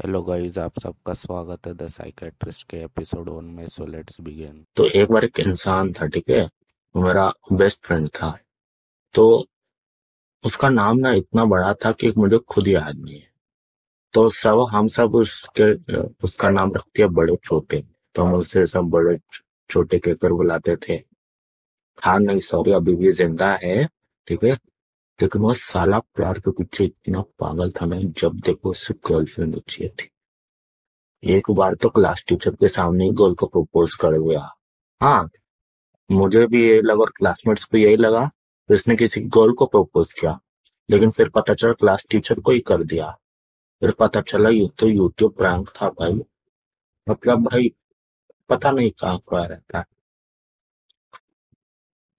Hello guys आप सबका स्वागत है द साइकेट्रिस्ट के एपिसोड वन में सो लेट्स बिगिन तो एक बार एक इंसान था, ठीक है? मेरा बेस्ट फ्रेंड था। तो उसका नाम ना इतना बड़ा था कि मुझे खुद याद नहीं है। तो सब, हम सब उसके, उसका नाम रखते हैं बड़े छोटे। तो हम उसे सब बड़े छोटे कहकर बुलाते थे। हाँ नहीं सॉरी अभी भी ज़िंदा है, ठीक है? लेकिन वो साला प्यार के पीछे इतना पागल था ना जब देखो उससे गर्लफ्रेंड अच्छी थी। एक बार तो क्लास टीचर के सामने ही गर्ल को प्रपोज कर गया। हाँ मुझे भी यही लगा और क्लासमेट्स को यही लगा, इसने किसी गर्ल को प्रपोज किया, लेकिन फिर पता चला क्लास टीचर को ही कर दिया। फिर पता चला ये तो यूट्यूब प्रैंक था भाई। मतलब भाई, पता नहीं कहाँ पर रहता है।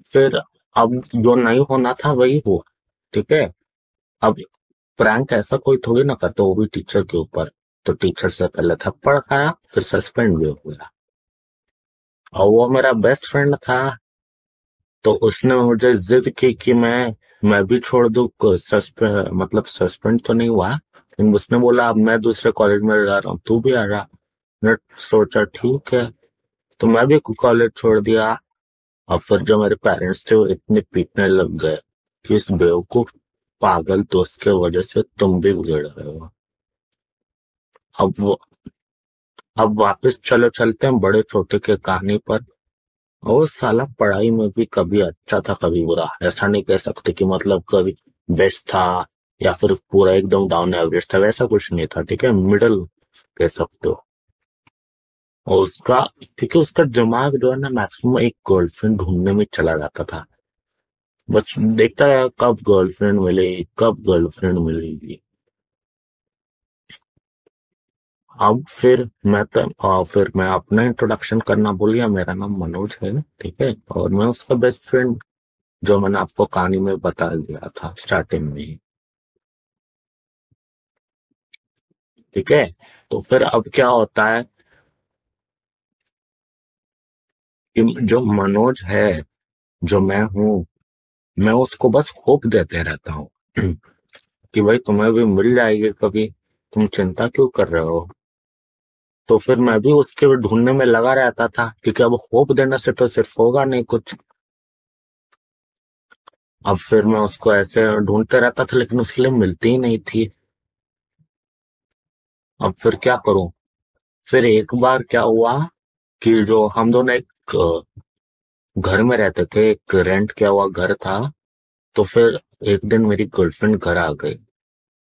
फिर अब जो नहीं होना था वही हुआ। ठीक है? अब प्रैंक ऐसा कोई थोड़ी ना करता, वो भी टीचर के ऊपर। तो टीचर से पहले थप्पड़ खाया, फिर सस्पेंड भी हो गया। और वो मेरा बेस्ट फ्रेंड था। तो उसने मुझे जिद की कि मैं मैं भी छोड़ दू सस्पेंड मतलब सस्पेंड तो नहीं हुआ। लेकिन उसने बोला, अब मैं दूसरे कॉलेज में जा रहा हूँ, तू भी आ रहा मैं सोचा, ठीक है। तो मैं भी कॉलेज छोड़ दिया। और फिर जो मेरे पेरेंट्स थे, वो इतने पीटने लग गए। कि इस बेवकूफ़ पागल दोस्त के वजह से तुम भी बिगड़ रहे हो। अब वो, अब वापस चलो चलते हैं बड़े छोटे के कहानी पर। और साला पढ़ाई में भी कभी अच्छा था, कभी बुरा। ऐसा नहीं कह सकते कि मतलब कभी बेस्ट था या फिर पूरा एकदम डाउन एवरेज था, वैसा कुछ नहीं था, ठीक है? मिडल कह सकते हो। और उसका, क्योंकि उसका दिमाग जो है ना मैक्सिमम एक गर्लफ्रेंड ढूँढने में चला जाता था। बस देखता है कब गर्लफ्रेंड मिलेगी कब गर्लफ्रेंड मिलेगी। अब फिर मैं तो फिर मैं अपना इंट्रोडक्शन करना भूल गया, मेरा नाम मनोज है, ठीक है? और मैं उसका बेस्ट फ्रेंड जो मैंने आपको कहानी में बता दिया था स्टार्टिंग में ठीक है? तो फिर अब क्या होता है? कि जो मनोज है, जो मैं हूँ मैं उसको बस होप देते रहता हूँ कि भाई तुम्हें भी मिल जाएगी कभी। तुम चिंता क्यों कर रहे हो? तो फिर मैं भी उसके ढूँढने में लगा रहता था क्योंकि अब होप देने से तो सिर्फ़ होगा नहीं कुछ। अब फिर मैं उसको ऐसे ढूंढते रहता था, लेकिन उसके लिए मिलती ही नहीं थी। अब फिर क्या करूँ? फिर एक बार क्या हुआ कि जो हम दोनों एक घर में रहते थे, एक रेंट किया हुआ घर था तो फिर एक दिन मेरी गर्लफ्रेंड घर आ गई।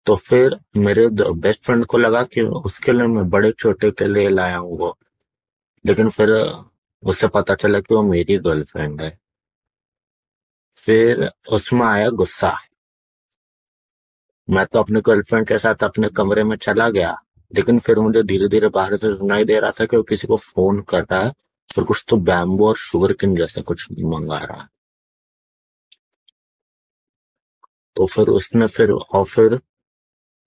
तो फिर मेरे बेस्ट फ्रेंड को लगा कि उसके लिए मैं बड़े छोटे के लिए लाया हूँ वो। लेकिन फिर उसे पता चला कि वो मेरी गर्लफ्रेंड है। फिर उसमें आया गुस्सा। मैं तो अपने गर्लफ्रेंड के साथ अपने कमरे में चला गया, लेकिन फिर मुझे धीरे धीरे बाहर से सुनाई दे रहा था कि वो किसी को फ़ोन कर रहा है। फिर कुछ तो बैम्बू और शुगर किन जैसे कुछ मंगा रहा है। तो फिर उसने फिर और फिर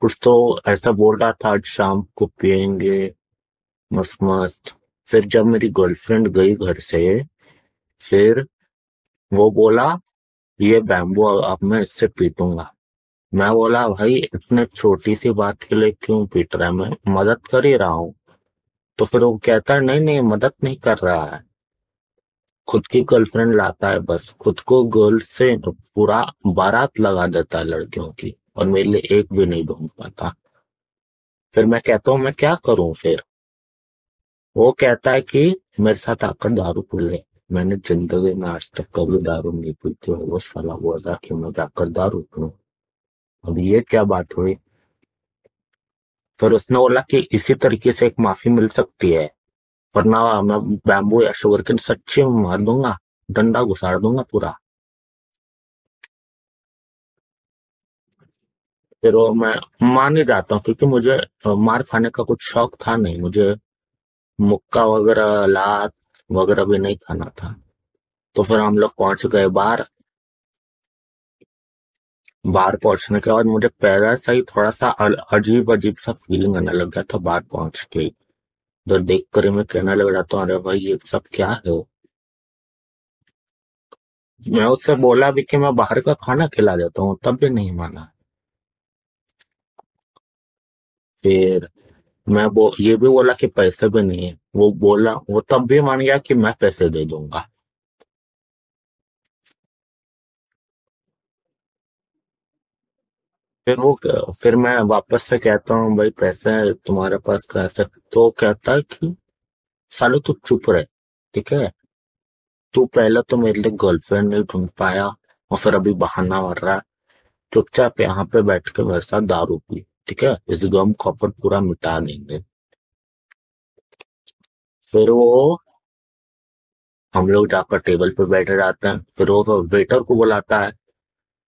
कुछ तो ऐसा बोल रहा था, आज शाम को पियेंगे मस्त मस्त फिर जब मेरी गर्लफ्रेंड गई घर से, फिर वो बोला, ये बैम्बू अब मैं इससे पीटूँगा। मैं बोला, भाई, इतने छोटी सी बात के लिए क्यों पीट रहा है? मैं मदद कर ही रहा हूँ। तो फिर वो कहता है, नहीं नहीं, मदद नहीं कर रहा है। खुद की गर्लफ्रेंड लाता है बस। खुद को गर्ल से पूरा बारात लगा देता है लड़कियों की और मेरे लिए एक भी नहीं ढूंढ पाता। फिर मैं कहता हूँ, मैं क्या करूँ फिर? वो कहता है कि, मेरे साथ आकर दारू पी ले। मैंने ज़िंदगी में आज तक कभी दारू नहीं पी थी वो सलाह हुआ था कि मैं जाकर दारू पीऊं। अब ये क्या बात हुई? फिर उसने बोला कि इसी तरीके से एक माफ़ी मिल सकती है। वरना मैं बैम्बू या शुगर के सच्चे मार दूँगा, डंडा घुसाड़ दूँगा पूरा। फिर वो मैं मान ही जाता हूँ, क्योंकि मुझे मार खाने का कुछ शौक था नहीं। मुझे मुक्का वगैरह, लात वगैरह भी नहीं खाना था। तो फिर हम लोग पहुँच गए बाहर। बाहर पहुँचने के बाद मुझे पहला से ही थोड़ा सा अजीब अजीब सा फीलिंग आने लग गया था बाहर पहुँच के। उधर देख कर मैं कहने लग रहा था, अरे भाई, ये सब क्या है? मैं उससे बोला भी कि मैं बाहर का खाना खिला देता हूँ, तब भी नहीं माना। फिर मैं वो ये भी बोला कि पैसे भी नहीं है। वो बोला, वो तब भी मान गया कि मैं पैसे दे दूँगा। फिर वो फिर मैं वापस से कहता हूँ, भाई, पैसे तुम्हारे पास कैसे तो कहता है कि, साले तू चुप रहे, ठीक है? तू पहले तो मेरे लिए गर्लफ्रेंड नहीं ढूंढ पाया और फिर अभी बहाना मार रहा है। चुपचाप यहाँ पे बैठ के मेरे साथ दारू पी, ठीक है? इस गम को अपन पूरा मिटा देंगे। फिर वो, हम लोग जाकर टेबल पे बैठे रहते हैं। फिर वो वेटर को बुलाता है।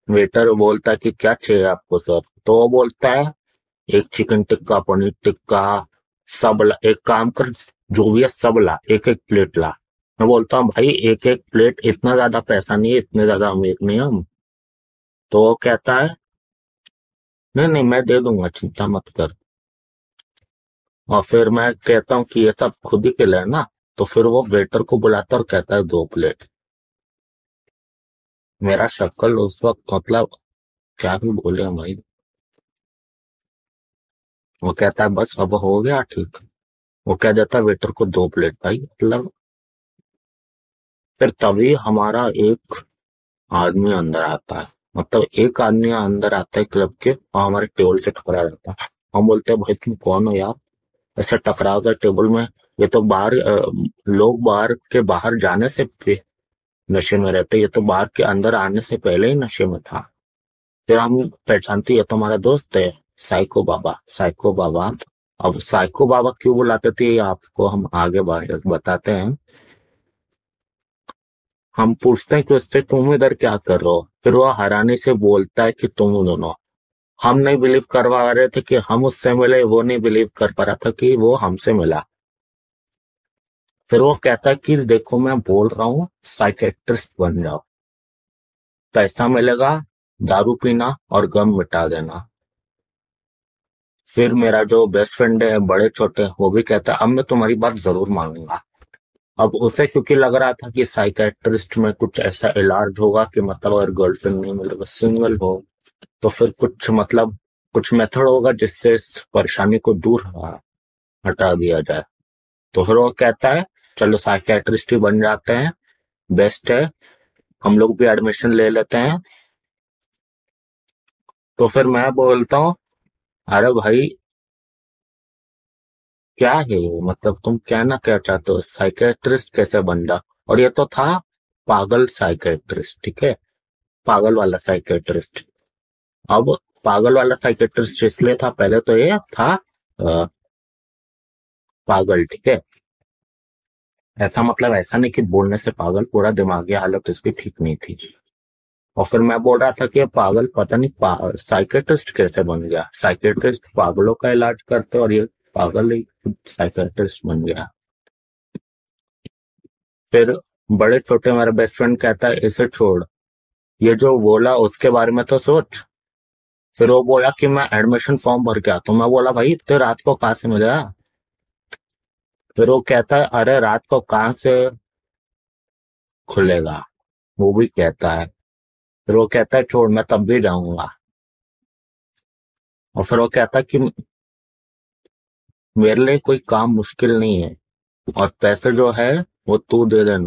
वेटर बोलता है कि क्या चाहिए आपको, सर? तो वो बोलता है, एक चिकन टिक्का पनीर टिक्का सब ला एक काम कर, जो भी है सब ला एक एक प्लेट ला। मैं बोलता हूँ, भाई एक एक प्लेट इतना ज़्यादा पैसा नहीं है, इतने ज़्यादा अमीर नहीं हम। तो वो कहता है, नहीं नहीं, मैं दे दूँगा, चिंता मत कर। और फिर मैं कहता हूँ कि ये सब खुद ही के लिए ना तो फिर वो वेटर को बुलाता और कहता है, दो प्लेट मेरा शक्ल उस वक्त मतलब क्या भी बोले हम भाई। वो कहता है बस अब हो गया ठीक। वो कह देता है वेटर को दो प्लेट भाई। मतलब फिर तभी हमारा एक आदमी अंदर आता है। मतलब एक आदमी अंदर आता है क्लब के, और हमारे टेबल से टकरा जाता है। हम बोलते हैं, भाई तुम कौन हो यार? ऐसे टकरा गए टेबल में ये तो बाहर लोग बाहर के बाहर जाने से नशे में रहते, ये तो बाहर के अंदर आने से पहले ही नशे में था। फिर हम पहचानते, ये तो हमारा दोस्त है, साइको बाबा। साइको बाबा, अब साइको बाबा क्यों बुलाते थे आपको हम आगे बताते हैं। हम पूछते हैं कि उससे तुम इधर क्या कर रहे हो? फिर वो हैरानी से बोलता है कि तुम दोनों हम नहीं बिलीव करवा रहे थे कि हम उससे मिले, वो नहीं बिलीव कर पा रहा था कि वो हमसे मिला। फिर वो कहता है कि देखो मैं बोल रहा हूँ साइकेट्रिस्ट बन जाओ। पैसा मिलेगा, दारू पीना और गम मिटा देना। फिर मेरा जो बेस्ट फ्रेंड है, बड़े छोटे, वो भी कहता है अब मैं तुम्हारी बात ज़रूर मानूँगा। अब उसे क्योंकि लग रहा था कि साइकेट्रिस्ट में कुछ ऐसा इलाज होगा कि मतलब अगर गर्लफ्रेंड नहीं मिलेगा सिंगल हो तो फिर कुछ मतलब कुछ मेथड होगा जिससे इस परेशानी को दूर हटा दिया जाए। तो फिर वो कहता है, चलो साइकेट्रिस्ट ही बन जाते हैं, बेस्ट है, हम लोग भी एडमिशन ले लेते हैं। तो फिर मैं बोलता हूँ, अरे भाई, क्या है मतलब तुम कहना क्या चाहते हो साइकेट्रिस्ट कैसे बन जा और ये तो था पागल साइकेट्रिस्ट ठीक है? पागल वाला साइकेट्रिस्ट अब पागल वाला साइकेट्रिस्ट इसलिए था, पहले तो ये था पागल ठीक है? ऐसा मतलब ऐसा नहीं कि बोलने से पागल पूरा दिमागी हालत इसकी ठीक नहीं थी। और फिर मैं बोल रहा था कि पागल पता नहीं पा, साइकेट्रिस्ट कैसे बन गया? साइकेट्रिस्ट पागलों का इलाज करते और ये पागल ही साइकेट्रिस्ट बन गया। फिर बड़े छोटे मेरा बेस्ट फ्रेंड कहता है इसे छोड़। ये जो बोला उसके बारे में तो सोच। फिर वो बोला कि मैं एडमिशन फॉर्म भर के आता हूँ। मैं बोला भाई इतने रात को कहा से मिलेगा फिर वो कहता है, अरे, रात को कहा से खुलेगा? वो भी कहता है। फिर वो कहता है, छोड़, मैं तब भी जाऊँगा। और फिर वो कहता है कि, मेरे लिए कोई काम मुश्किल नहीं है और पैसे जो है, वो तू दे देना।